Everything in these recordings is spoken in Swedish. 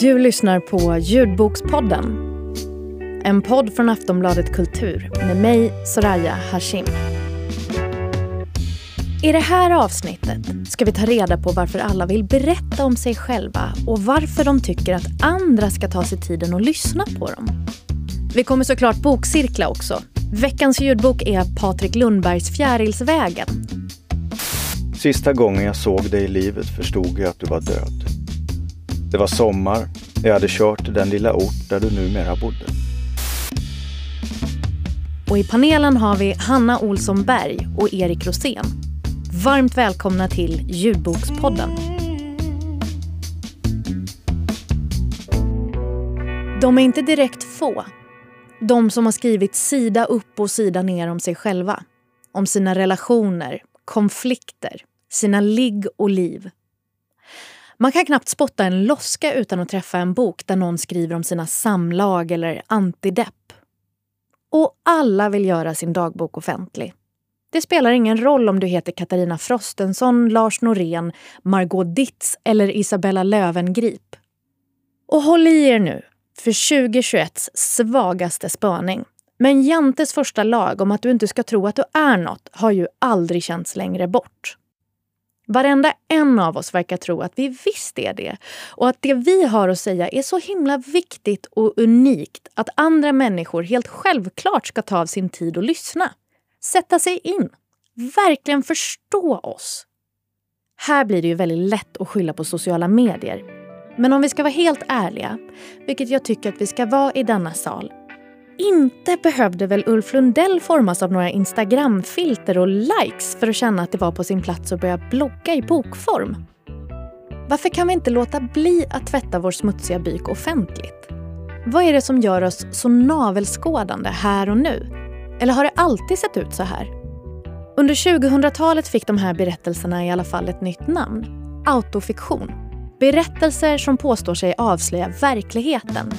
Du lyssnar på Ljudbokspodden. En podd från Aftonbladet Kultur med mig, Soraya Hashim. I det här avsnittet ska vi ta reda på varför alla vill berätta om sig själva och varför de tycker att andra ska ta sig tiden att lyssna på dem. Vi kommer såklart bokcirkla också. Veckans ljudbok är Patrik Lundbergs Fjärilsvägen. Sista gången jag såg dig i livet förstod jag att du var död. Det var sommar. Jag hade kört till den lilla ort där du numera bodde. Och i panelen har vi Hanna Olsson Berg och Erik Rosén. Varmt välkomna till Ljudbokspodden. De är inte direkt få. De som har skrivit sida upp och sida ner om sig själva. Om sina relationer, konflikter, sina ligg och liv. Man kan knappt spotta en loska utan att träffa en bok där någon skriver om sina samlag eller antidepp. Och alla vill göra sin dagbok offentlig. Det spelar ingen roll om du heter Katarina Frostenson, Lars Norén, Margot Ditz eller Isabella Lövengrip. Och håll i er nu för 2021s svagaste spaning. Men Jantes första lag om att du inte ska tro att du är något har ju aldrig känts längre bort. Varenda en av oss verkar tro att vi visst är det och att det vi har att säga är så himla viktigt och unikt att andra människor helt självklart ska ta av sin tid och lyssna. Sätta sig in. Verkligen förstå oss. Här blir det ju väldigt lätt att skylla på sociala medier. Men om vi ska vara helt ärliga, vilket jag tycker att vi ska vara i denna sal, inte behövde väl Ulf Lundell formas av några Instagram-filter och likes för att känna att det var på sin plats att börja blogga i bokform? Varför kan vi inte låta bli att tvätta vår smutsiga byk offentligt? Vad är det som gör oss så navelskådande här och nu? Eller har det alltid sett ut så här? Under 2000-talet fick de här berättelserna i alla fall ett nytt namn. Autofiktion. Berättelser som påstår sig avslöja verkligheten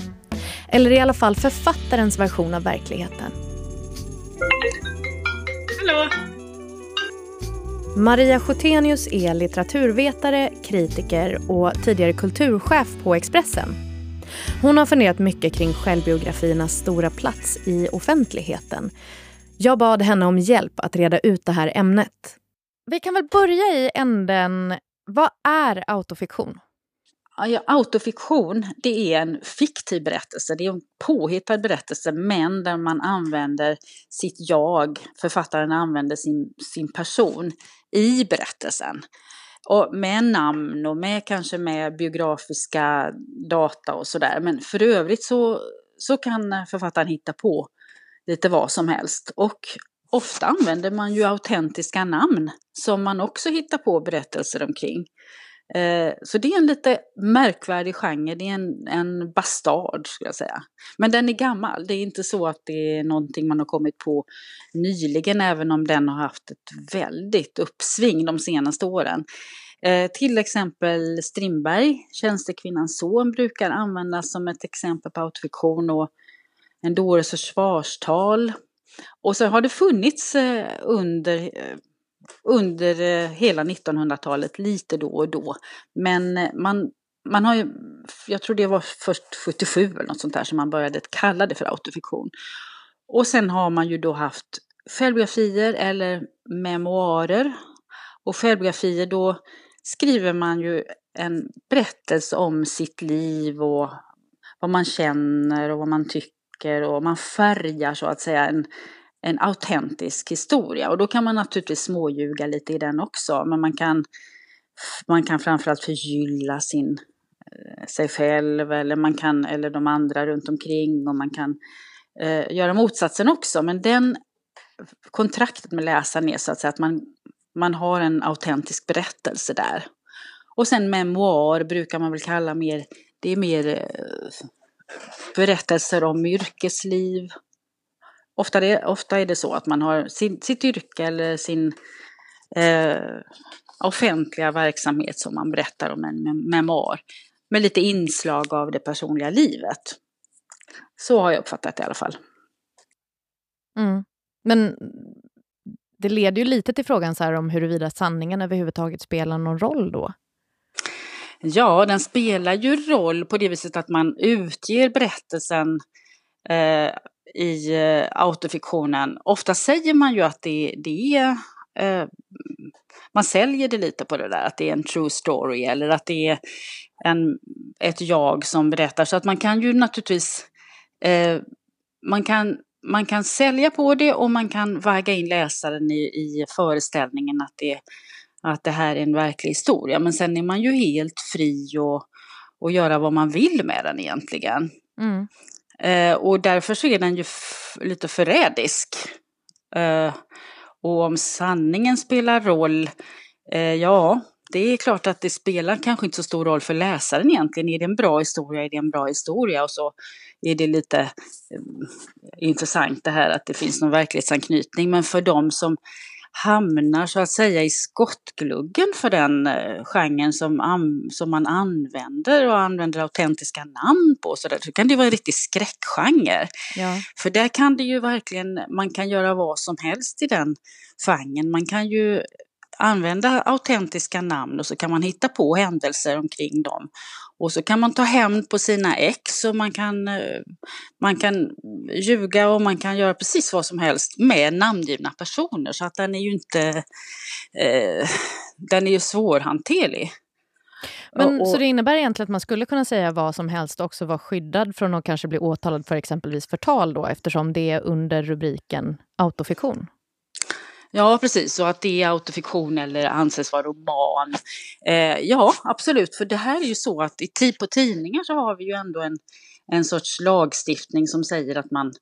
eller i alla fall författarens version av verkligheten. Hallå! Maria Schotenius är litteraturvetare, kritiker och tidigare kulturchef på Expressen. Hon har funderat mycket kring självbiografiernas stora plats i offentligheten. Jag bad henne om hjälp att reda ut det här ämnet. Vi kan väl börja i änden, vad är autofiktion? Ja, autofiktion, det är en fiktiv berättelse, det är en påhittad berättelse men där man använder sitt jag, författaren använder sin, sin person i berättelsen. Och med namn och med kanske med biografiska data och sådär. Men för övrigt så, så kan författaren hitta på lite vad som helst. Och ofta använder man ju autentiska namn som man också hittar på berättelser omkring. Eh, så det är en lite märkvärdig genre, det är en, en bastard skulle jag säga. Men den är gammal, det är inte så att det är någonting man har kommit på nyligen även om den har haft ett väldigt uppsving de senaste åren. Eh, till exempel Strindberg, Tjänstekvinnans son, brukar användas som ett exempel på autofiktion och en dåres försvarstal. Och så har det funnits eh, under eh, under eh, hela 1900-talet lite då och då. Men eh, man, man har ju, jag tror det var först 77 eller något sånt där som man började kalla det för autofiktion. Och sen har man ju då haft självbiografier eller memoarer. Och självbiografier då skriver man ju en berättelse om sitt liv och vad man känner och vad man tycker och man färgar så att säga en, en autentisk historia. Och då kan man naturligtvis småljuga lite i den också, men man kan, man kan framförallt förgylla sin, eh, sig själv eller, man kan, eller de andra runt omkring och man kan eh, göra motsatsen också. Men den kontraktet med läsaren är så att säga att man, man har en autentisk berättelse där. Och sen memoar brukar man väl kalla mer, det är mer eh, berättelser om yrkesliv, Ofta, det, ofta är det så att man har sin, sitt yrke eller sin eh, offentliga verksamhet som man berättar om en memoar. Med lite inslag av det personliga livet. Så har jag uppfattat det i alla fall. Mm. Men det leder ju lite till frågan så här om huruvida sanningen överhuvudtaget spelar någon roll då. Ja, den spelar ju roll på det viset att man utger berättelsen eh, i eh, autofiktionen. Ofta säger man ju att det, det är eh, man säljer det lite på det där, att det är en true story eller att det är en, ett jag som berättar. Så att man kan ju naturligtvis, eh, man, kan, man kan sälja på det och man kan väga in läsaren i, i föreställningen att det, att det här är en verklig historia. Men sen är man ju helt fri och, och göra vad man vill med den egentligen. Mm. Eh, och därför så är den ju lite förrädisk. Eh, och om sanningen spelar roll, eh, ja, det är klart att det spelar kanske inte så stor roll för läsaren egentligen. Är det en bra historia, är det en bra historia? Och så är det lite eh, intressant det här att det finns någon verklighetsanknytning. Men för de som hamnar så att säga i skottgluggen för den eh, genren som, som man använder och använder autentiska namn på. Så, där, så kan det vara en riktig skräckgenre. Ja. För där kan det ju verkligen, man kan göra vad som helst i den genren. Man kan ju använda autentiska namn och så kan man hitta på händelser omkring dem. Och så kan man ta hämnd på sina ex och man kan, eh, man kan ljuga och man kan göra precis vad som helst med namngivna personer. Så att den är ju inte, eh, den är ju svårhanterlig. Men, och, så det innebär egentligen att man skulle kunna säga vad som helst och också vara skyddad från att kanske bli åtalad för exempelvis förtal då eftersom det är under rubriken autofiktion? Ja, precis. och att det är autofiktion eller anses vara roman. Eh, ja, absolut. För det här är ju så att i, på tidningar så har vi ju ändå en, en sorts lagstiftning som säger att man,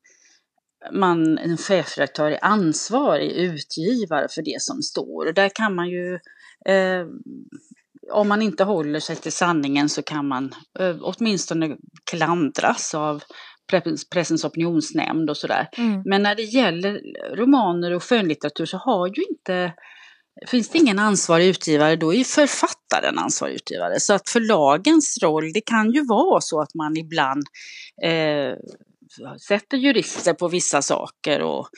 man en chefredaktör är ansvarig utgivare för det som står. Och där kan man ju eh, om man inte håller sig till sanningen så kan man eh, åtminstone klandras av Pressens opinionsnämnd och sådär. Mm. Men när det gäller romaner och skönlitteratur så har ju inte Finns det ingen ansvarig utgivare, då är författaren ansvarig utgivare. Så att förlagens roll, det kan ju vara så att man ibland eh, sätter jurister på vissa saker och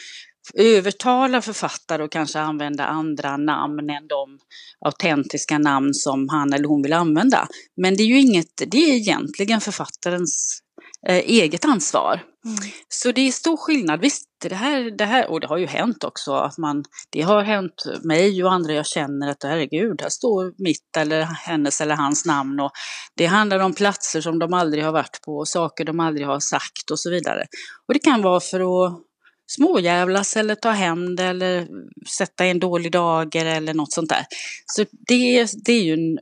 övertala författare och kanske använda andra namn än de autentiska namn som han eller hon vill använda. Men det är ju inget, det är egentligen författarens eget ansvar. Mm. Så det är stor skillnad. Visst, det här, det här, och det har ju hänt också, att man, det har hänt mig och andra jag känner att herregud, här står mitt eller hennes eller hans namn och det handlar om platser som de aldrig har varit på, och saker de aldrig har sagt och så vidare. Och det kan vara för att småjävlas eller ta det eller sätta en dålig dager eller något sånt där. Så det, det är ju en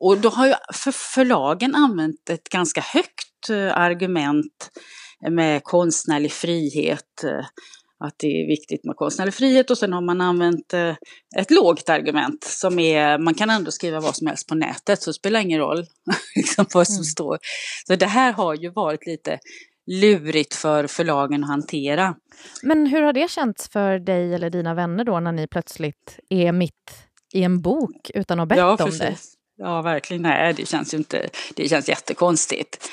och då har ju för förlagen använt ett ganska högt eh, argument med konstnärlig frihet, eh, att det är viktigt med konstnärlig frihet och sen har man använt eh, ett lågt argument som är, man kan ändå skriva vad som helst på nätet så det spelar ingen roll liksom, vad som mm. står. Så det här har ju varit lite lurigt för förlagen att hantera. Men hur har det känts för dig eller dina vänner då när ni plötsligt är mitt i en bok utan att ha bett ja, om det? Ja, verkligen. Nej, det känns ju inte, det känns jättekonstigt.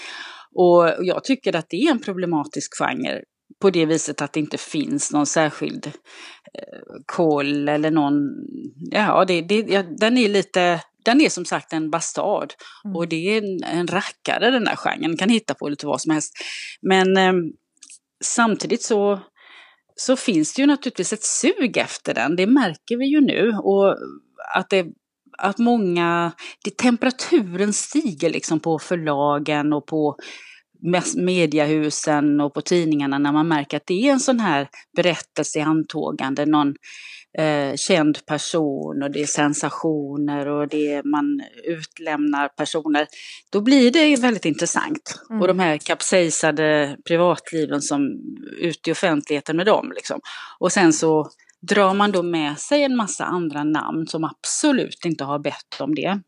Och jag tycker att det är en problematisk genre på det viset att det inte finns någon särskild eh, koll eller någon, ja, det, det, ja, den är lite, den är som sagt en bastard. Mm. Och det är en, en rackare den där genren, kan hitta på lite vad som helst. Men eh, samtidigt så, så finns det ju naturligtvis ett sug efter den, det märker vi ju nu. Och att det att många, det, temperaturen stiger liksom på förlagen och på mediehusen och på tidningarna när man märker att det är en sån här berättelse i antågande, någon eh, känd person och det är sensationer och det är, man utlämnar personer. Då blir det väldigt intressant. Mm. Och de här kapsejsade privatliven som ut i offentligheten med dem. Liksom. Och sen så drar man då med sig en massa andra namn som absolut inte har bett om det.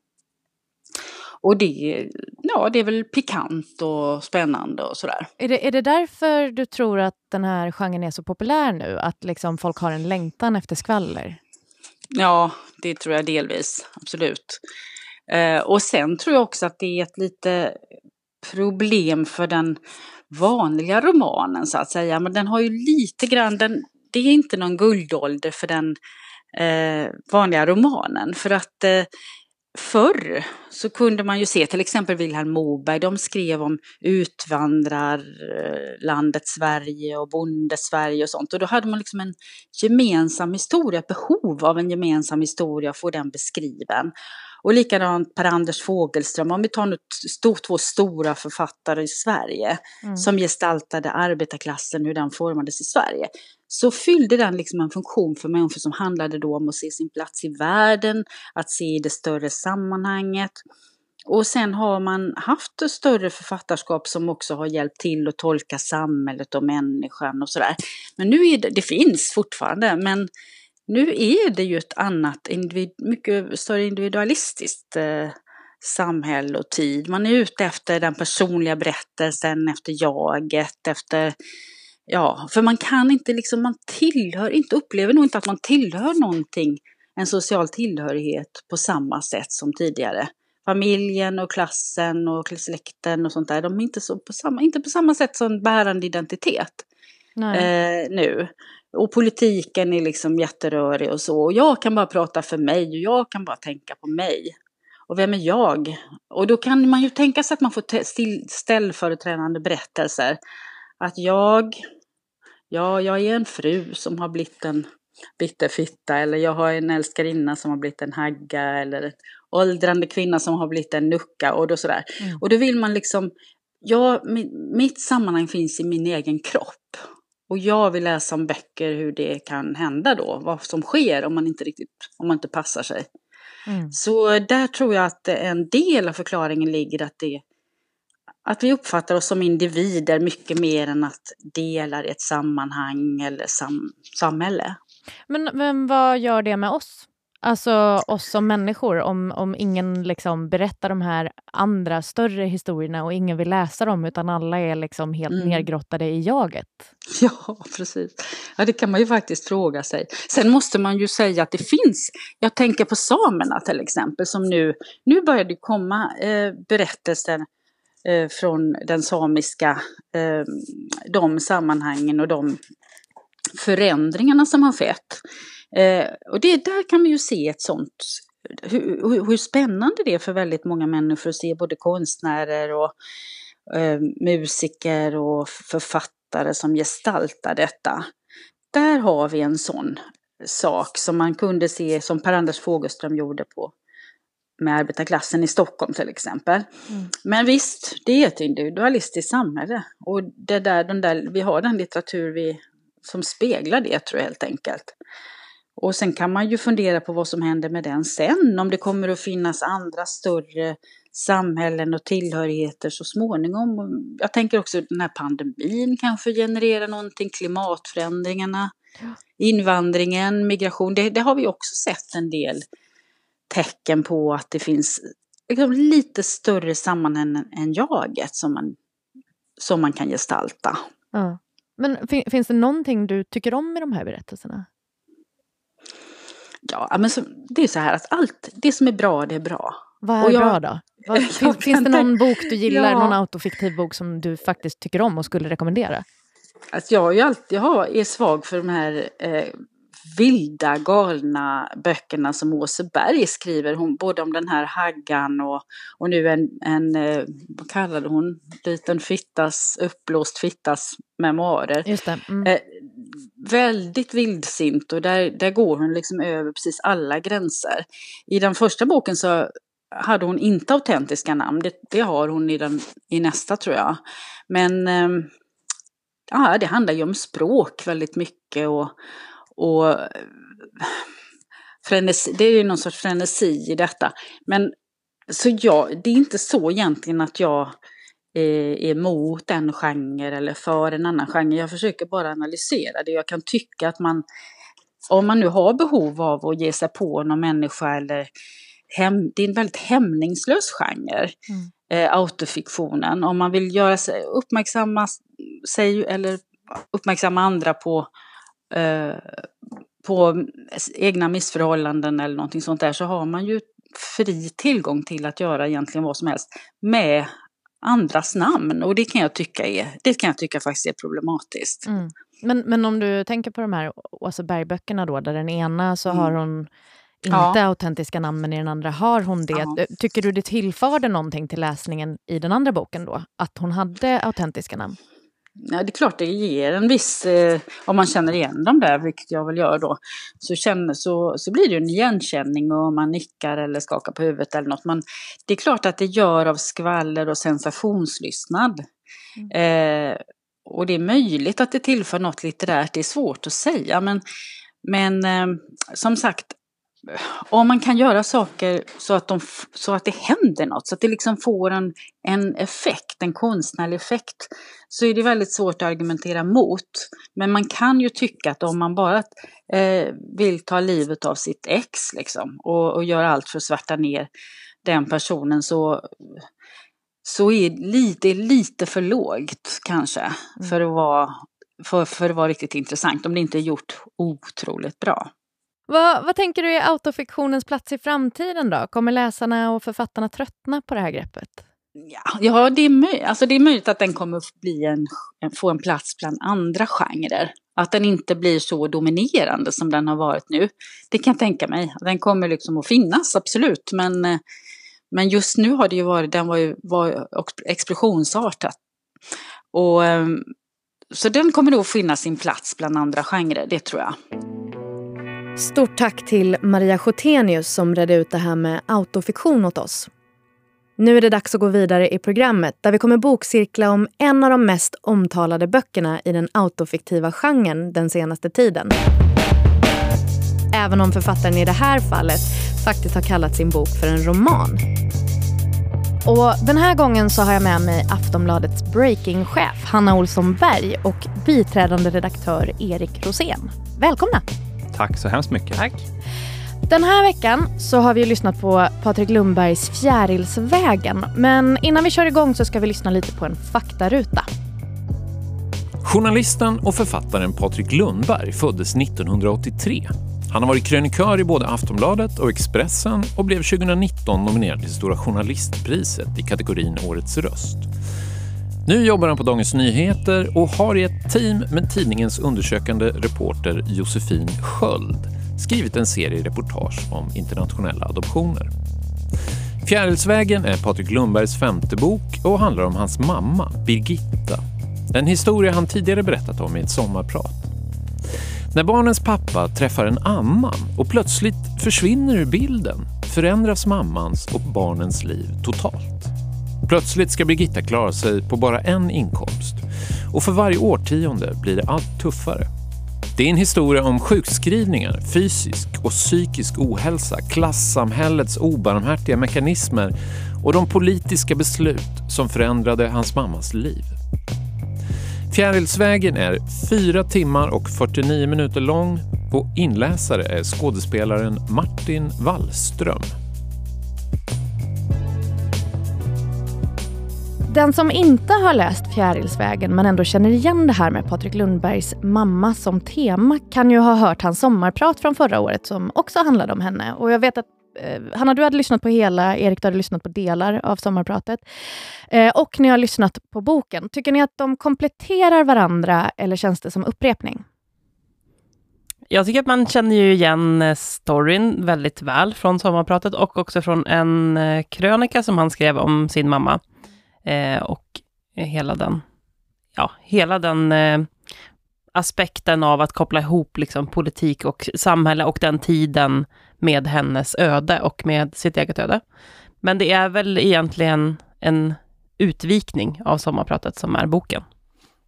Och det, ja, det är väl pikant och spännande och sådär. Är det, är det därför du tror att den här genren är så populär nu? Att liksom folk har en längtan efter skvaller? Ja, det tror jag delvis, absolut. Eh, och sen tror jag också att det är ett lite problem för den vanliga romanen så att säga. Men den har ju lite grann, den, det är inte någon guldålder för den eh, vanliga romanen. För att eh, förr så kunde man ju se till exempel Vilhelm Moberg, de skrev om utvandrarlandet Sverige och bonde-Sverige och sånt. Och då hade man liksom en gemensam historia, behov av en gemensam historia, att få den beskriven. Och likadant Per-Anders Fogelström, om vi tar nu två stora författare i Sverige mm. som gestaltade arbetarklassen, hur den formades i Sverige. Så fyllde den liksom en funktion för människor som handlade då om att se sin plats i världen, att se det större sammanhanget. Och sen har man haft ett större författarskap som också har hjälpt till att tolka samhället och människan och sådär. Men nu är det, det finns fortfarande, men nu är det ju ett annat, individ, mycket större individualistiskt eh, samhälle och tid. Man är ute efter den personliga berättelsen, efter jaget, efter Ja, för man kan inte liksom, man tillhör inte, upplever nog inte att man tillhör någonting, en social tillhörighet på samma sätt som tidigare. Familjen och klassen och släkten och sånt där, de är inte, så på, samma, inte på samma sätt som bärande identitet eh, nu. Och politiken är liksom jätterörig och så. Och jag kan bara prata för mig och jag kan bara tänka på mig. Och vem är jag? Och då kan man ju tänka sig att man får ställföreträdande berättelser. Att jag, ja, jag är en fru som har blivit en bitterfitta eller jag har en älskarinna som har blivit en hagga eller en åldrande kvinna som har blivit en nucka och då sådär. Mm. Och då vill man liksom, ja, mitt sammanhang finns i min egen kropp. Och jag vill läsa om böcker hur det kan hända då, vad som sker om man inte riktigt, om man inte passar sig. Mm. Så där tror jag att en del av förklaringen ligger att det att vi uppfattar oss som individer mycket mer än att dela i ett sammanhang eller sam samhälle. Men, men vad gör det med oss? Alltså oss som människor, om, om ingen liksom berättar de här andra större historierna och ingen vill läsa dem utan alla är liksom helt mm. nedgrottade i jaget. Ja, precis. Ja, det kan man ju faktiskt fråga sig. Sen måste man ju säga att det finns, jag tänker på samerna till exempel, som nu, nu börjar det komma eh, berättelser eh, från den samiska, eh, de sammanhangen och de förändringarna som har skett. Eh, och det, där kan vi ju se ett sånt, hur, hur, hur, spännande det är för väldigt många människor att se både konstnärer och eh, musiker och författare som gestaltar detta. Där har vi en sån sak som man kunde se, som Per-Anders Fogelström gjorde på med arbetarklassen i Stockholm till exempel. Mm. Men visst, det är ett individualistiskt samhälle. Och det där, den där, vi har den litteratur vi, som speglar det tror jag helt enkelt. Och sen kan man ju fundera på vad som händer med den sen, om det kommer att finnas andra större samhällen och tillhörigheter så småningom. Jag tänker också att den här pandemin kanske genererar någonting, klimatförändringarna, invandringen, migration. Det, det har vi också sett en del tecken på att det finns liksom lite större sammanhang än jaget som man, som man kan gestalta. Ja. Men finns det någonting du tycker om i de här berättelserna? Ja, men så, det är så här att allt, det som är bra, det är bra. Vad är jag, bra då? Vad, finns, finns det någon bok du gillar, ja. någon autofiktiv bok som du faktiskt tycker om och skulle rekommendera? Alltså jag, är alltid, jag är svag för de här eh, vilda, galna böckerna som Åse Berg skriver. Hon, både om den här Haggan och, och nu en, en, eh, vad kallade hon, liten fittas, uppblåst fittas memoarer. Just. Mm. Eh, väldigt vildsint och där, där går hon liksom över precis alla gränser. I den första boken så hade hon inte autentiska namn, det, det har hon i, den, i nästa tror jag. Men eh, ja, det handlar ju om språk väldigt mycket och, och frenesi, det är ju någon sorts frenesi i detta. Men så jag, det är inte så egentligen att jag är emot en genre eller för en annan genre. Jag försöker bara analysera det. Jag kan tycka att man, om man nu har behov av att ge sig på någon människa eller hem, det är en väldigt hämningslös genre, mm. eh, autofiktionen. Om man vill göra sig, uppmärksamma sig eller uppmärksamma andra på Eh, på egna missförhållanden eller någonting sånt där så har man ju fri tillgång till att göra egentligen vad som helst med andras namn och det kan jag tycka, är, det kan jag tycka faktiskt är problematiskt. Mm. Men, men om du tänker på de här Åsa Berg-böckerna då, där den ena så mm. har hon inte Ja. autentiska namn, men i den andra har hon det. Ja. Tycker du det tillförde någonting till läsningen i den andra boken då? Att hon hade autentiska namn? Ja, det är klart det ger en viss, eh, om man känner igen dem där, vilket jag väl gör då, så, känner, så, så blir det en igenkänning och man nickar eller skakar på huvudet eller något. Men det är klart att det gör av skvaller och sensationslystnad. Eh, och det är möjligt att det tillför något litterärt, det är svårt att säga, men, men eh, som sagt, om man kan göra saker så att, de, så att det händer något, så att det liksom får en, en effekt, en konstnärlig effekt, så är det väldigt svårt att argumentera mot. Men man kan ju tycka att om man bara eh, vill ta livet av sitt ex liksom, och, och göra allt för att svärta ner den personen så, så är lite, lite för lågt kanske för, att vara, för, för att vara riktigt intressant, om det inte är gjort otroligt bra. Vad, vad tänker du är autofiktionens plats i framtiden då? Kommer läsarna och författarna tröttna på det här greppet? Ja, ja det, är möj- alltså det är möjligt att den kommer bli en, få en plats bland andra genrer. Att den inte blir så dominerande som den har varit nu. Det kan jag tänka mig. Den kommer liksom att finnas, absolut. Men, men just nu har det ju varit, den var ju var explosionsartat. Och, ehm, så den kommer nog finna sin plats bland andra genrer, det tror jag. Stort tack till Maria Schotenius som redde ut det här med autofiktion åt oss. Nu är det dags att gå vidare i programmet där vi kommer bokcirkla om en av de mest omtalade böckerna i den autofiktiva genren den senaste tiden. Även om författaren i det här fallet faktiskt har kallat sin bok för en roman. Och den här gången så har jag med mig Aftonbladets breakingchef Hanna Olsson Berg och biträdande redaktör Erik Rosén. Välkomna! Tack så hemskt mycket. Tack. Den här veckan så har vi lyssnat på Patrik Lundbergs Fjärilsvägen. Men innan vi kör igång så ska vi lyssna lite på en faktaruta. Journalisten och författaren Patrik Lundberg föddes 1983. Han har varit krönikör i både Aftonbladet och Expressen och blev 2019 nominerad till Stora Journalistpriset i kategorin Årets röst. Nu jobbar han på Dagens Nyheter och har i ett team med tidningens undersökande reporter Josefin Sköld skrivit en serie reportage om internationella adoptioner. Fjärilsvägen är Patrik Lundbergs femte bok och handlar om hans mamma, Birgitta. En historia han tidigare berättat om i ett sommarprat. När barnens pappa träffar en annan och plötsligt försvinner ur bilden förändras mammans och barnens liv totalt. Plötsligt ska Birgitta klara sig på bara en inkomst och för varje årtionde blir det allt tuffare. Det är en historia om sjukskrivningar, fysisk och psykisk ohälsa, klassamhällets obarmhärtiga mekanismer och de politiska beslut som förändrade hans mammas liv. Fjärilsvägen är 4 timmar och 49 minuter lång och inläsare är skådespelaren Martin Wallström. Den som inte har läst Fjärilsvägen men ändå känner igen det här med Patrik Lundbergs mamma som tema kan ju ha hört hans sommarprat från förra året som också handlade om henne. Och jag vet att eh, Hanna, du hade lyssnat på hela, Erik, du hade lyssnat på delar av sommarpratet. Eh, och ni har lyssnat på boken. Tycker ni att de kompletterar varandra eller känns det som upprepning? Jag tycker att man känner ju igen eh, storyn väldigt väl från sommarpratet och också från en eh, krönika som han skrev om sin mamma. Eh, och hela den, ja, hela den eh, aspekten av att koppla ihop liksom, politik och samhälle och den tiden med hennes öde och med sitt eget öde. Men det är väl egentligen en utvikning av sommarpratet som är boken.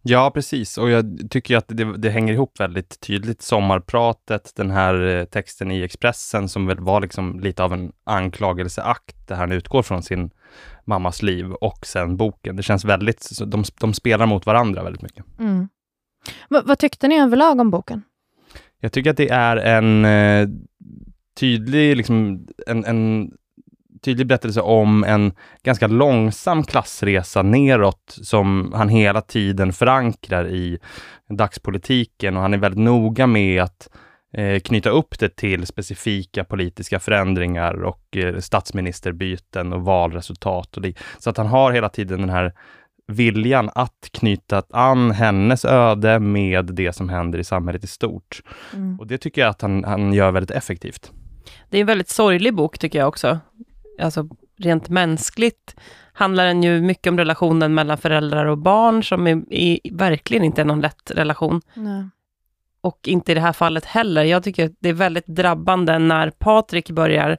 Ja, precis. Och jag tycker att det, det, hänger ihop väldigt tydligt. Sommarpratet, den här eh, texten i Expressen som väl var liksom lite av en anklagelseakt där han utgår från sin mammas liv och sen boken. Det känns väldigt, de, de spelar mot varandra väldigt mycket. Mm. Vad tyckte ni överlag om boken? Jag tycker att det är en eh, tydlig, liksom, en, en tydlig berättelse om en ganska långsam klassresa neråt som han hela tiden förankrar i dagspolitiken och han är väldigt noga med att eh, knyta upp det till specifika politiska förändringar och eh, statsministerbyten och valresultat. Och det, så att han har hela tiden den här viljan att knyta an hennes öde med det som händer i samhället i stort. Mm. Och det tycker jag att han, han gör väldigt effektivt. Det är en väldigt sorglig bok tycker jag också. Alltså rent mänskligt handlar den ju mycket om relationen mellan föräldrar och barn, som är, är verkligen inte är någon lätt relation. Nej. Och inte i det här fallet heller. Jag tycker att det är väldigt drabbande när Patrik börjar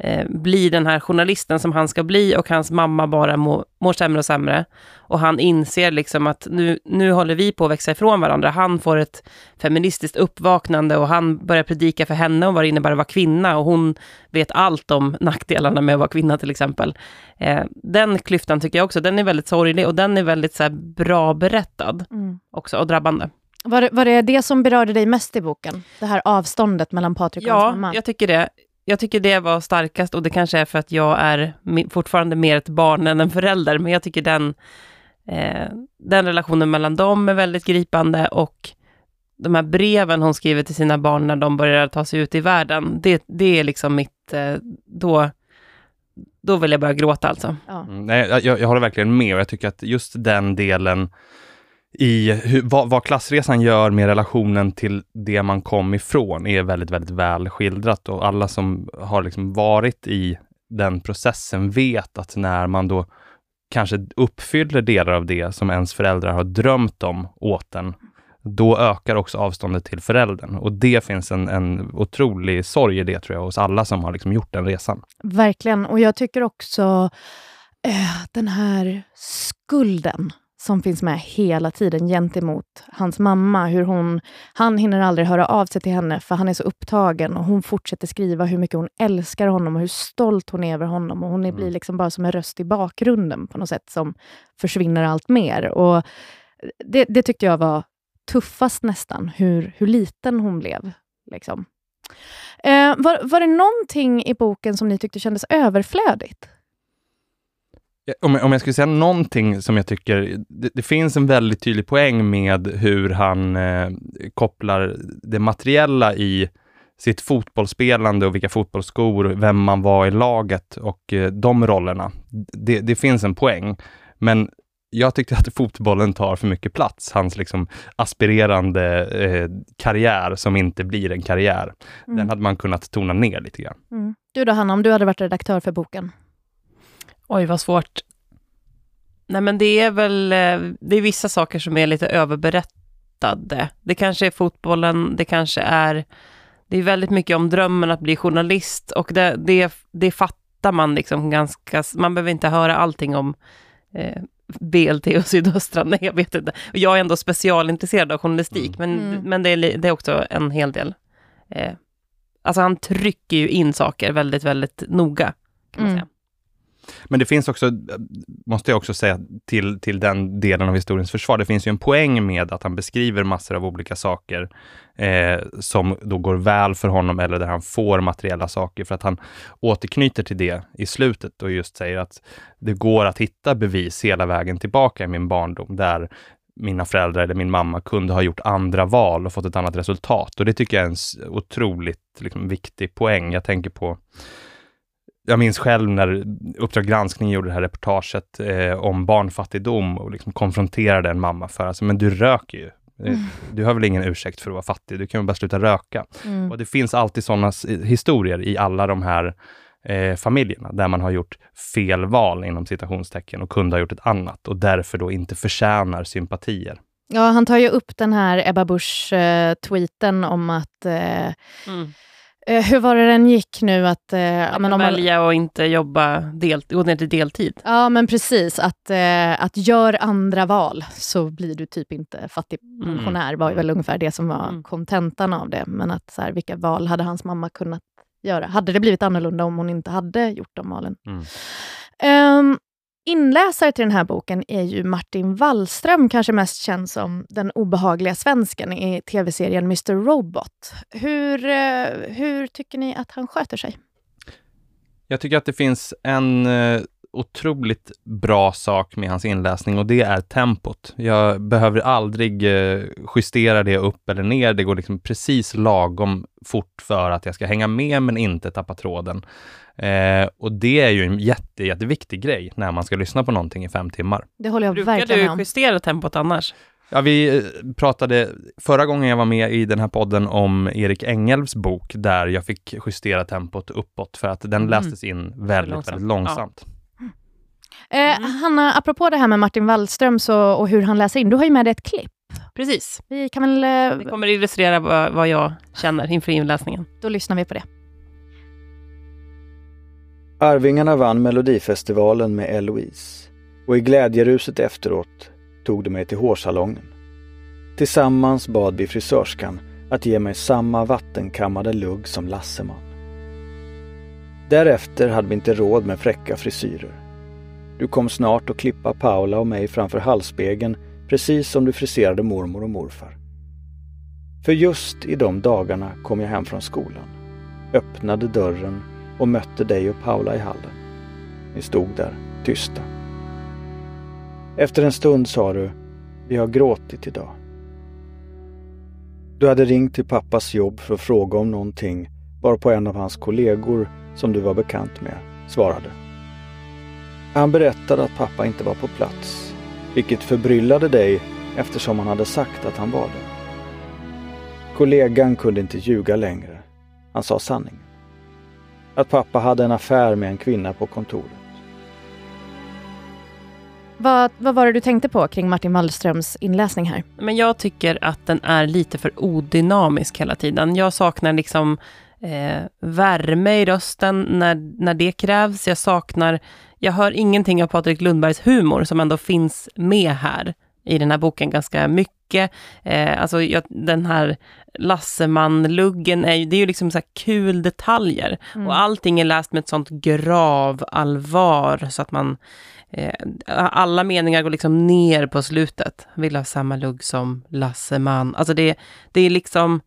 eh, bli den här journalisten som han ska bli och hans mamma bara må, mår sämre och sämre. Och han inser liksom att nu, nu håller vi på att växa ifrån varandra. Han får ett feministiskt uppvaknande och han börjar predika för henne om vad det innebär att vara kvinna och hon vet allt om nackdelarna med att vara kvinna till exempel. Eh, den klyftan tycker jag också, den är väldigt sorglig och den är väldigt så här, bra berättad Mm. också och drabbande. Var, var det det som berörde dig mest i boken? Det här avståndet mellan Patrik och hans Ja, mamma? jag tycker det. Jag tycker det var starkast och det kanske är för att jag är fortfarande mer ett barn än en förälder, men jag tycker den, eh, den relationen mellan dem är väldigt gripande och de här breven hon skriver till sina barn när de börjar ta sig ut i världen, det, det är liksom mitt, eh, då, då vill jag börja gråta alltså. Ja. Mm, nej, jag, jag håller verkligen med och jag tycker att just den delen i hur, vad, vad klassresan gör med relationen till det man kom ifrån är väldigt, väldigt väl skildrat och alla som har liksom varit i den processen vet att när man då kanske uppfyller delar av det som ens föräldrar har drömt om åt en, då ökar också avståndet till föräldern. Och det finns en, en otrolig sorg i det tror jag hos alla som har liksom gjort den resan. Verkligen. Och jag tycker också eh, den här skulden som finns med hela tiden gentemot hans mamma. Hur hon, han hinner aldrig höra av sig till henne för han är så upptagen och hon fortsätter skriva hur mycket hon älskar honom och hur stolt hon är över honom. Och hon är, Mm. blir liksom bara som en röst i bakgrunden på något sätt som försvinner allt mer. Och det, det tyckte jag var tuffast nästan, hur, hur liten hon blev. Liksom. Eh, var, var det någonting i boken som ni tyckte kändes överflödigt? Om jag, om jag skulle säga någonting som jag tycker, det, det finns en väldigt tydlig poäng med hur han eh, kopplar det materiella i sitt fotbollsspelande och vilka fotbollsskor, vem man var i laget och eh, de rollerna. Det, det finns en poäng, men jag tyckte att fotbollen tar för mycket plats. Hans liksom aspirerande eh, karriär som inte blir en karriär. Mm. Den hade man kunnat tona ner lite grann. Mm. Du då Hanna, om du hade varit redaktör för boken? Oj, vad svårt. Nej, men det är väl, eh, det är vissa saker som är lite överberättade. Det kanske är fotbollen, det kanske är, det är väldigt mycket om drömmen att bli journalist och det, det, det fattar man liksom ganska, man behöver inte höra allting om eh, BLT och sydöstra, nej jag vet inte. Jag är ändå specialintresserad av journalistik, men, Mm. men det, är, det är också en hel del. Eh, alltså han trycker ju in saker väldigt, väldigt noga, kan man Mm. säga. Men det finns också, måste jag också säga, till, till den delen av historiens försvar, det finns ju en poäng med att han beskriver massor av olika saker eh, som då går väl för honom eller där han får materiella saker, för att han återknyter till det i slutet och just säger att det går att hitta bevis hela vägen tillbaka i min barndom, där mina föräldrar eller min mamma kunde ha gjort andra val och fått ett annat resultat. Och det tycker jag är en otroligt liksom, viktig poäng. Jag tänker på jag minns själv när Uppdrag granskning gjorde det här reportaget eh, om barnfattigdom och liksom konfronterade en mamma för alltså, men du röker ju. Eh, Du har väl ingen ursäkt för att vara fattig, du kan väl bara sluta röka. Mm. Och det finns alltid sådana historier i alla de här eh, familjerna, där man har gjort fel val inom citationstecken och kunde ha gjort ett annat och därför då inte förtjänar sympatier. Ja, han tar ju upp den här Ebba Busch-tweeten om att... Eh, Mm. Eh, hur var det den gick nu? Att, eh, Att men om man, välja och inte jobba del, gå ner till deltid. ja, men precis. Att, eh, att gör andra val så blir du typ inte fattigpensionär, var ju väl ungefär det som var Mm. kontentan av det. Men att så här, vilka val hade hans mamma kunnat göra? Hade det blivit annorlunda om hon inte hade gjort de valen? Mm. Ehm, inläsare till den här boken är ju Martin Wallström, kanske mest känd som den obehagliga svensken i tv-serien Mr Robot. Hur, eh, hur tycker ni att han sköter sig? Jag tycker att det finns en eh, otroligt bra sak med hans inläsning och det är tempot. Jag behöver aldrig eh, justera det upp eller ner. Det går liksom precis lagom fort för att jag ska hänga med men inte tappa tråden. Eh, och det är ju en jätte, jätteviktig grej när man ska lyssna på någonting i fem timmar. Det håller jag Brukar verkligen med du om. justera tempot annars? Ja, vi eh, pratade förra gången jag var med i den här podden om Erik Engelvs bok där jag fick justera tempot uppåt för att den Mm. lästes in väldigt, Långsamt. väldigt långsamt. Eh, Hanna, apropå det här med Martin Wallström så, och hur han läser in, du har ju med dig ett klipp. Precis. Vi kan väl... eh, Det kommer illustrera vad, vad jag känner inför inläsningen. Då lyssnar vi på det. Arvingarna vann Melodifestivalen med Eloise och i glädjeruset efteråt tog de mig till hårsalongen. Tillsammans bad vi frisörskan att ge mig samma vattenkammade lugg som Lasseman. Därefter hade vi inte råd med fräcka frisyrer. Du kom snart att klippa Paula och mig framför halsspegeln precis som du friserade mormor och morfar. För just i de dagarna kom jag hem från skolan, öppnade dörren och mötte dig och Paula i hallen. Ni stod där, tysta. Efter en stund sa du, vi har gråtit idag. Du hade ringt till pappas jobb för att fråga om någonting varpå en av hans kollegor, som du var bekant med, svarade. Han berättade att pappa inte var på plats, vilket förbryllade dig eftersom han hade sagt att han var det. Kollegan kunde inte ljuga längre. Han sa sanningen att pappa hade en affär med en kvinna på kontoret. Vad, vad var det du tänkte på kring Martin Wallströms inläsning här? Men jag tycker att den är lite för odynamisk hela tiden. Jag saknar liksom eh, värme i rösten när, när det krävs. Jag saknar, jag hör ingenting av Patrik Lundbergs humor som ändå finns med här i den här boken ganska mycket. Eh, alltså jag, den här Lasseman-luggen, är, det är ju liksom så här kul detaljer. Mm. Och allting är läst med ett sånt gravallvar så att man Eh, alla meningar går liksom ner på slutet. Vill ha samma lugg som Lasseman. Alltså det, det är liksom...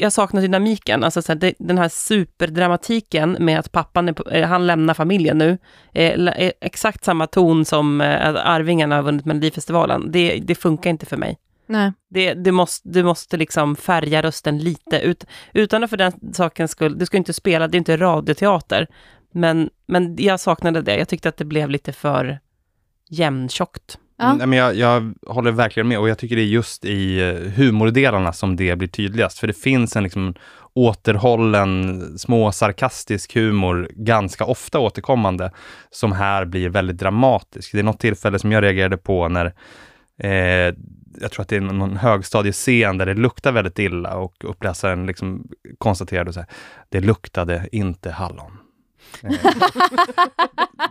Jag saknar dynamiken. Alltså så här, den här superdramatiken med att pappan är eh, han lämnar familjen nu. Eh, la- eh, exakt samma ton som eh, att Arvingarna har vunnit Melodifestivalen. Det, det funkar inte för mig. Nej. Det, det måste, du måste liksom färga rösten lite. Ut, utan att för den sakens skull, du ska inte spela, det är inte radioteater. Men, men jag saknade det. Jag tyckte att det blev lite för jämntjockt. Ja. Mm, nej, men jag, jag håller verkligen med och jag tycker det är just i eh, humordelarna som det blir tydligast. För det finns en liksom återhållen, små sarkastisk humor ganska ofta återkommande som här blir väldigt dramatisk. Det är något tillfälle som jag reagerade på när eh, jag tror att det är någon högstadiescen där det luktar väldigt illa och uppläsaren liksom konstaterade så här, det luktade inte hallon. Eh,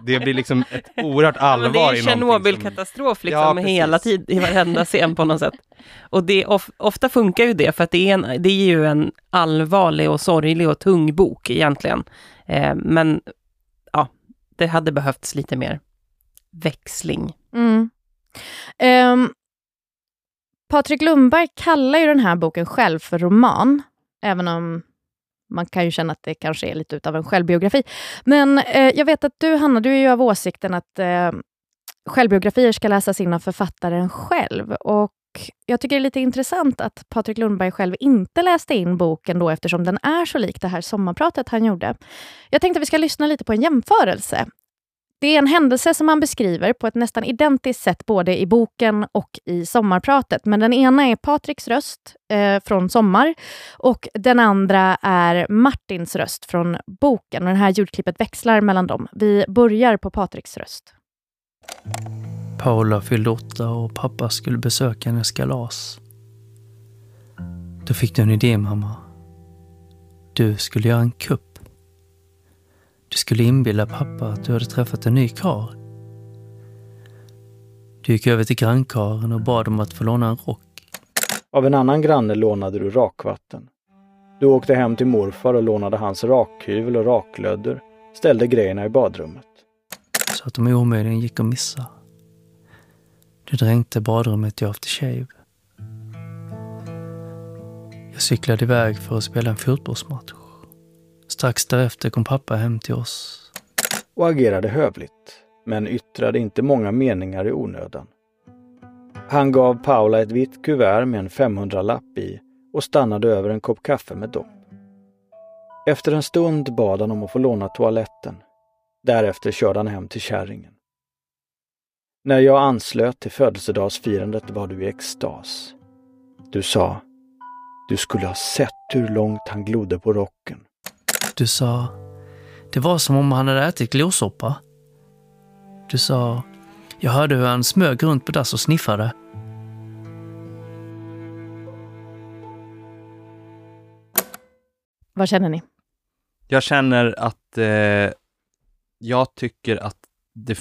det blir liksom ett oerhört Ja, men det allvar är Tjernobylkatastrof liksom Ja, hela tiden, i varenda scen på något sätt. Och det, of, ofta funkar ju det, för att det är, en, det är ju en allvarlig och sorglig och tung bok egentligen. Eh, men ja, det hade behövts lite mer växling. Mm. Ehm, Patrik Lundberg kallar ju den här boken själv för roman, även om man kan ju känna att det kanske är lite utav en självbiografi. Men eh, jag vet att du, Hanna, du är ju av åsikten att eh, självbiografier ska läsas in av författaren själv. Och jag tycker det är lite intressant att Patrik Lundberg själv inte läste in boken då eftersom den är så lik det här sommarpratet han gjorde. Jag tänkte att vi ska lyssna lite på en jämförelse. Det är en händelse som han beskriver på ett nästan identiskt sätt både i boken och i sommarpratet. Men den ena är Patriks röst eh, från Sommar och den andra är Martins röst från boken. Och det här ljudklippet växlar mellan dem. Vi börjar på Patriks röst. Paula fyllde åtta och pappa skulle besöka hennes kalas. Då fick du en idé, mamma. Du skulle göra en kupp. Du skulle inbilla pappa att du hade träffat en ny karl. Du gick över till grannkaren och bad om att få låna en rock. Av en annan granne lånade du rakvatten. Du åkte hem till morfar och lånade hans rakhyvel och raklödder, ställde grejerna i badrummet. så att de omöjligen gick att missa. Du dränkte badrummet i aftershave. Jag cyklade iväg för att spela en fotbollsmatch. Strax därefter kom pappa hem till oss. och agerade hövligt, men yttrade inte många meningar i onödan. Han gav Paula ett vitt kuvert med en 500-lapp i och stannade över en kopp kaffe med dopp. Efter en stund bad han om att få låna toaletten. Därefter körde han hem till kärringen. När jag anslöt till födelsedagsfirandet var du i extas. Du sa, du skulle ha sett hur långt han glodde på rocken. Du sa, det var som om han hade ätit glosoppa. Du sa, jag hörde hur han smög runt på dass och sniffade. Vad känner ni? Jag känner att eh, jag tycker att det,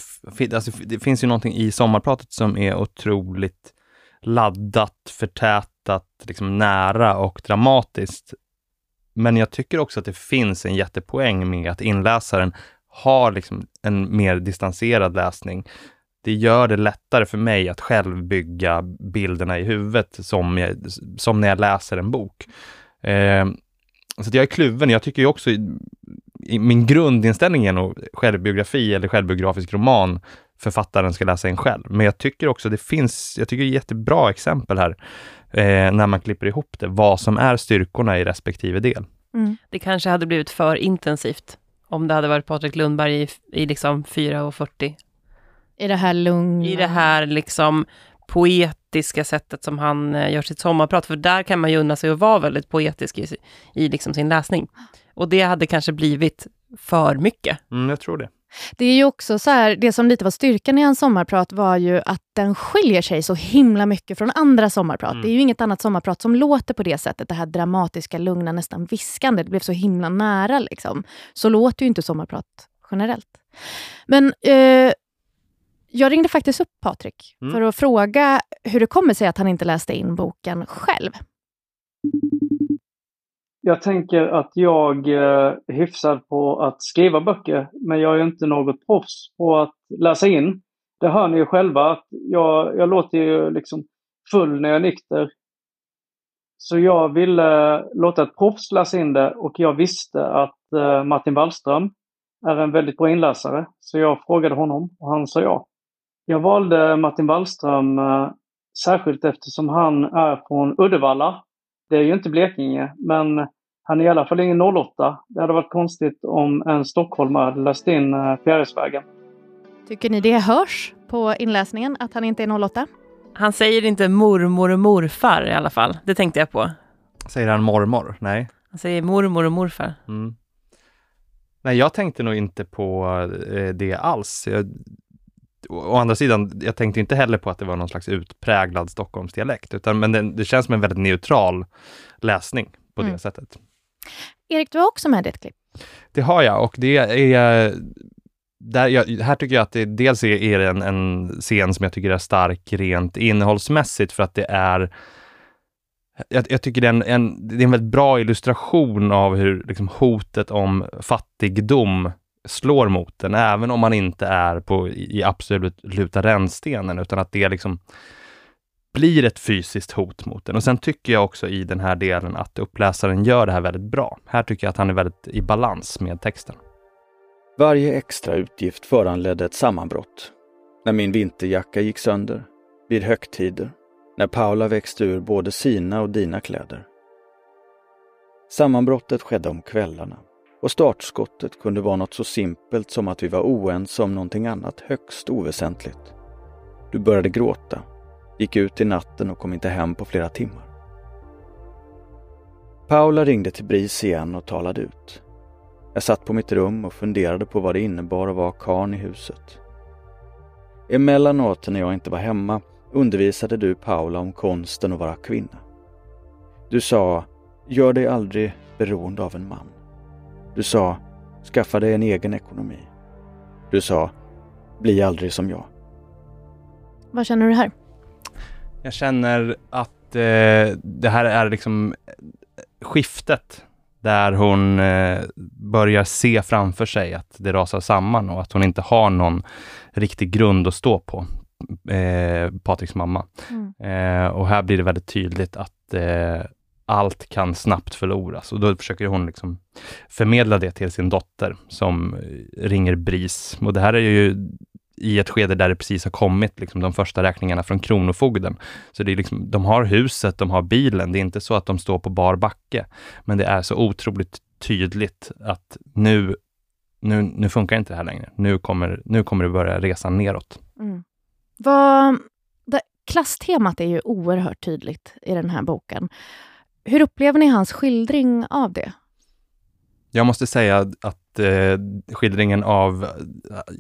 alltså, det finns ju någonting i sommarpratet som är otroligt laddat, förtätat, liksom nära och dramatiskt. Men jag tycker också att det finns en jättepoäng med att inläsaren har liksom en mer distanserad läsning. Det gör det lättare för mig att själv bygga bilderna i huvudet som, jag, som när jag läser en bok. Eh, så jag är kluven. Jag tycker ju också, i, min grundinställning är nog självbiografi eller självbiografisk roman, författaren ska läsa en själv. Men jag tycker också det finns, jag tycker det är jättebra exempel här, eh, när man klipper ihop det, vad som är styrkorna i respektive del. Mm. Det kanske hade blivit för intensivt om det hade varit Patrik Lundberg i, i liksom 4.40. I det här lugna... I det här liksom poetiska sättet som han eh, gör sitt sommarprat, för där kan man ju unna sig att vara väldigt poetisk i, i liksom sin läsning. Och det hade kanske blivit för mycket. Mm, jag tror det. Det är ju också så här, det som lite var styrkan i hans sommarprat var ju att den skiljer sig så himla mycket från andra sommarprat. Mm. Det är ju inget annat sommarprat som låter på det sättet. Det här dramatiska, lugna, nästan viskande. Det blev så himla nära. Liksom. Så låter ju inte sommarprat generellt. Men eh, jag ringde faktiskt upp Patrik mm. för att fråga hur det kommer sig att han inte läste in boken själv. Jag tänker att jag eh, är hyfsad på att skriva böcker, men jag är inte något proffs på att läsa in. Det hör ni ju själva, att jag, jag låter ju liksom full när jag är nykter. Så jag ville låta ett proffs läsa in det och jag visste att eh, Martin Wallström är en väldigt bra inläsare. Så jag frågade honom och han sa ja. Jag valde Martin Wallström eh, särskilt eftersom han är från Uddevalla. Det är ju inte Blekinge, men han är i alla fall ingen 08. Det hade varit konstigt om en stockholmare hade läst in eh, Fjärilsvägen. Tycker ni det hörs på inläsningen att han inte är 08? Han säger inte mormor och morfar i alla fall. Det tänkte jag på. Säger han mormor? Nej. Han säger mormor och morfar. Mm. Nej, jag tänkte nog inte på eh, det alls. Jag, å andra sidan, jag tänkte inte heller på att det var någon slags utpräglad Stockholmsdialekt, utan men det, det känns som en väldigt neutral läsning på mm. det sättet. Erik, du har också med dig ett klipp. Det har jag och det är där jag, här tycker jag att det dels är, är en, en scen som jag tycker är stark rent innehållsmässigt för att det är jag, jag tycker det är en, en, det är en väldigt bra illustration av hur liksom, hotet om fattigdom slår mot den, även om man inte är på, i absoluta rännstenen, utan att det liksom blir ett fysiskt hot mot den. Och sen tycker jag också i den här delen att uppläsaren gör det här väldigt bra. Här tycker jag att han är väldigt i balans med texten. Varje extra utgift föranledde ett sammanbrott. När min vinterjacka gick sönder, vid högtider, när Paula växte ur både sina och dina kläder. Sammanbrottet skedde om kvällarna och startskottet kunde vara något så simpelt som att vi var oense om någonting annat högst oväsentligt. Du började gråta, gick ut i natten och kom inte hem på flera timmar. Paula ringde till BRIS igen och talade ut. Jag satt på mitt rum och funderade på vad det innebar att vara karn i huset. Emellanåt när jag inte var hemma undervisade du Paula om konsten att vara kvinna. Du sa, gör dig aldrig beroende av en man. Du sa, skaffa dig en egen ekonomi. Du sa, bli aldrig som jag. Vad känner du här? Jag känner att eh, det här är liksom skiftet där hon eh, börjar se framför sig att det rasar samman och att hon inte har någon riktig grund att stå på. Eh, Patriks mamma. Mm. Eh, och här blir det väldigt tydligt att eh, allt kan snabbt förloras och då försöker hon liksom förmedla det till sin dotter som eh, ringer BRIS. Och det här är ju i ett skede där det precis har kommit liksom, de första räkningarna från Kronofogden. Så det är liksom, de har huset, de har bilen. Det är inte så att de står på bar backe. Men det är så otroligt tydligt att nu, nu, nu funkar inte det här längre. Nu kommer, nu kommer det börja resan neråt. Mm. Vad, det, klasstemat är ju oerhört tydligt i den här boken. Hur upplever ni hans skildring av det? Jag måste säga att eh, skildringen av,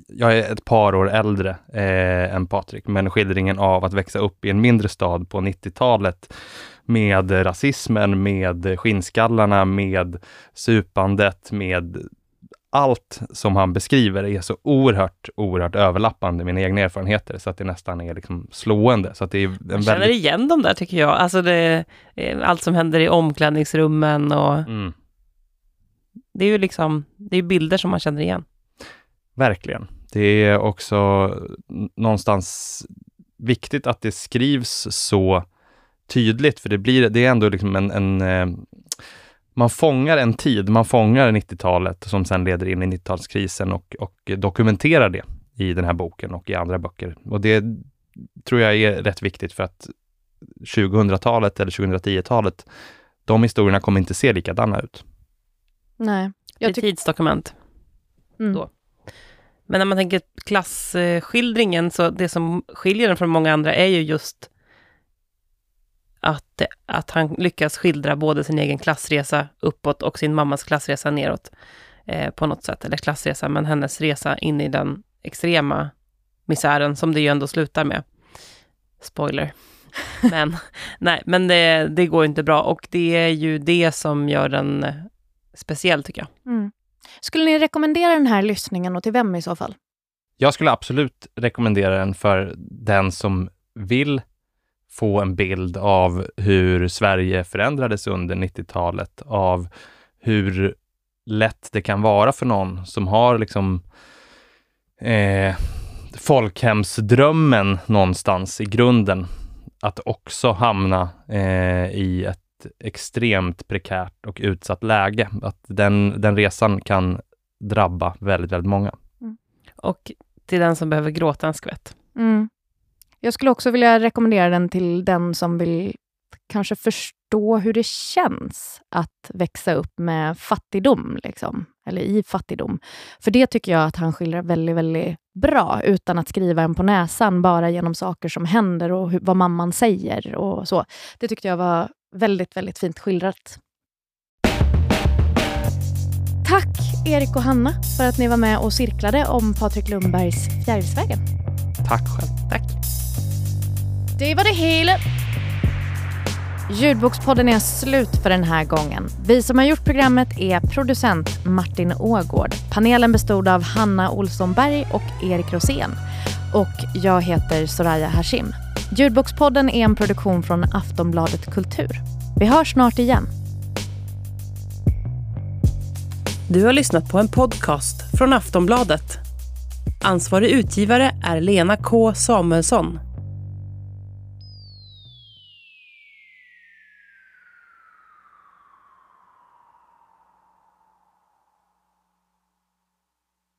jag är ett par år äldre eh, än Patrik, men skildringen av att växa upp i en mindre stad på 90-talet med rasismen, med skinnskallarna, med supandet, med allt som han beskriver är så oerhört, oerhört överlappande mina egna erfarenheter, så att det nästan är liksom slående. Så att det är en Jag känner väldigt... igen dem där tycker jag. Alltså det, allt som händer i omklädningsrummen och Mm, det är ju liksom, det är bilder som man känner igen. verkligen. Det är också någonstans viktigt att det skrivs så tydligt, för det blir, det är ändå liksom en, en eh, man fångar en tid, man fångar 90-talet som sen leder in i 90-talskrisen och, och dokumenterar det i den här boken och i andra böcker. Och det tror jag är rätt viktigt för att 2000-talet eller 2010-talet, de historierna kommer inte se likadana ut. Nej. Det är Jag tidsdokument. mm. då. Men när man tänker klasskildringen, så det som skiljer den från många andra är ju just att, att han lyckas skildra både sin egen klassresa uppåt och sin mammas klassresa neråt eh, på något sätt. Eller klassresa, men hennes resa in i den extrema misären som det ju ändå slutar med. Spoiler. Men, nej, men det, det går inte bra och det är ju det som gör den speciell tycker jag. Mm. Skulle ni rekommendera den här lyssningen och till vem i så fall? Jag skulle absolut rekommendera den för den som vill få en bild av hur Sverige förändrades under 90-talet, av hur lätt det kan vara för någon som har liksom eh, folkhemsdrömmen någonstans i grunden, att också hamna eh, i ett extremt prekärt och utsatt läge. Att den, den resan kan drabba väldigt, väldigt många. Och till den som behöver gråta en skvätt. Mm. Jag skulle också vilja rekommendera den till den som vill kanske förstå hur det känns att växa upp med fattigdom, liksom. eller i fattigdom. För det tycker jag att han skildrar väldigt, väldigt bra, utan att skriva en på näsan, bara genom saker som händer och hur, vad mamman säger och så. Det tyckte jag var väldigt, väldigt fint skildrat. Tack Erik och Hanna för att ni var med och cirklade om Patrik Lundbergs Fjärilsvägen. Tack själv. Tack. Det var det hela. Ljudbokspodden är slut för den här gången. Vi som har gjort programmet är producent Martin Ågård. Panelen bestod av Hanna Olsson Berg och Erik Rosén. Och jag heter Soraya Hashim. Ljudbokspodden är en produktion från Aftonbladet Kultur. Vi hörs snart igen. Du har lyssnat på en podcast från Aftonbladet. Ansvarig utgivare är Lena K Samuelsson.